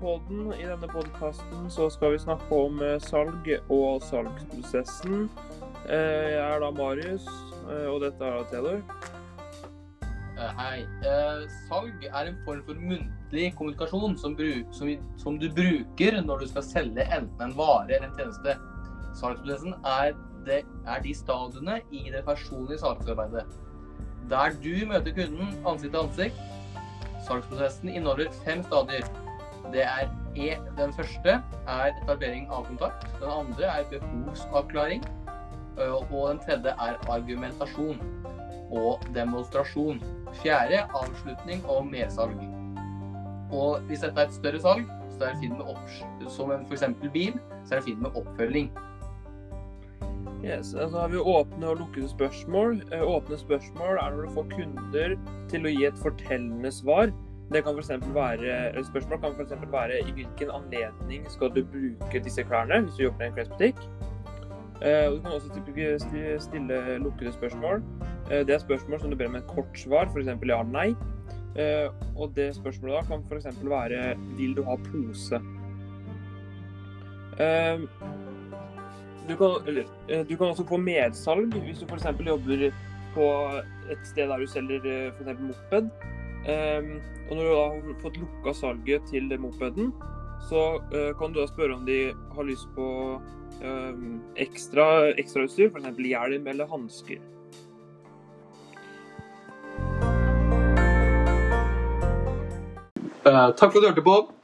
podden. I denne podkasten skal vi snakke om eh, salg og salgsprosessen. Eh, Jeg er da Marius, eh, og dette er da Theodor. Hei. Salg er en form for muntlig kommunikasjon som, du bruker når du skal selge enten en vare eller en tjeneste. Salgsprosessen er de stadiene i det personlige salgsarbeidet. Der du møter kunden ansikt til ansikt. Salgsprosessen inneholder fem stadier. Det er e, den første er etablering av kontakt. Den andre er behovsavklaring. eh, Og den tredje er argumentasjon og demonstrasjon. Fjerde avslutning og medsalg. Og hvis dette er et større salg, så er det fint med opp, som f.eks. bil, så er det fint med oppfølging. Yes, Så har vi åpne og lukkede spørsmål. Eh, Åpne spørsmål er når du får kunder til å gi et fortellende svar. Det kan for være, spørsmål kan f.eks. være i hvilken anledning skal du bruke disse klærne hvis du jobber i en klesbutikk. Uh, Du kan også sti- sti- stille lukkede spørsmål. Uh, Det er spørsmål som du ber om et kort svar, f.eks. ja eller nei. Uh, Og det spørsmålet da kan f.eks. være vil du ha pose? Du kan, eller, du kan også få medsalg hvis du f.eks. jobber på et sted der du selger eksempel moped. Ehm, og når du da har fått lukka salget til mopeden, så eh, kan du da spørre om de har lyst på um, ekstra ekstrautstyr, f.eks. hjelm eller hansker. Eh, takk for at du hørte på.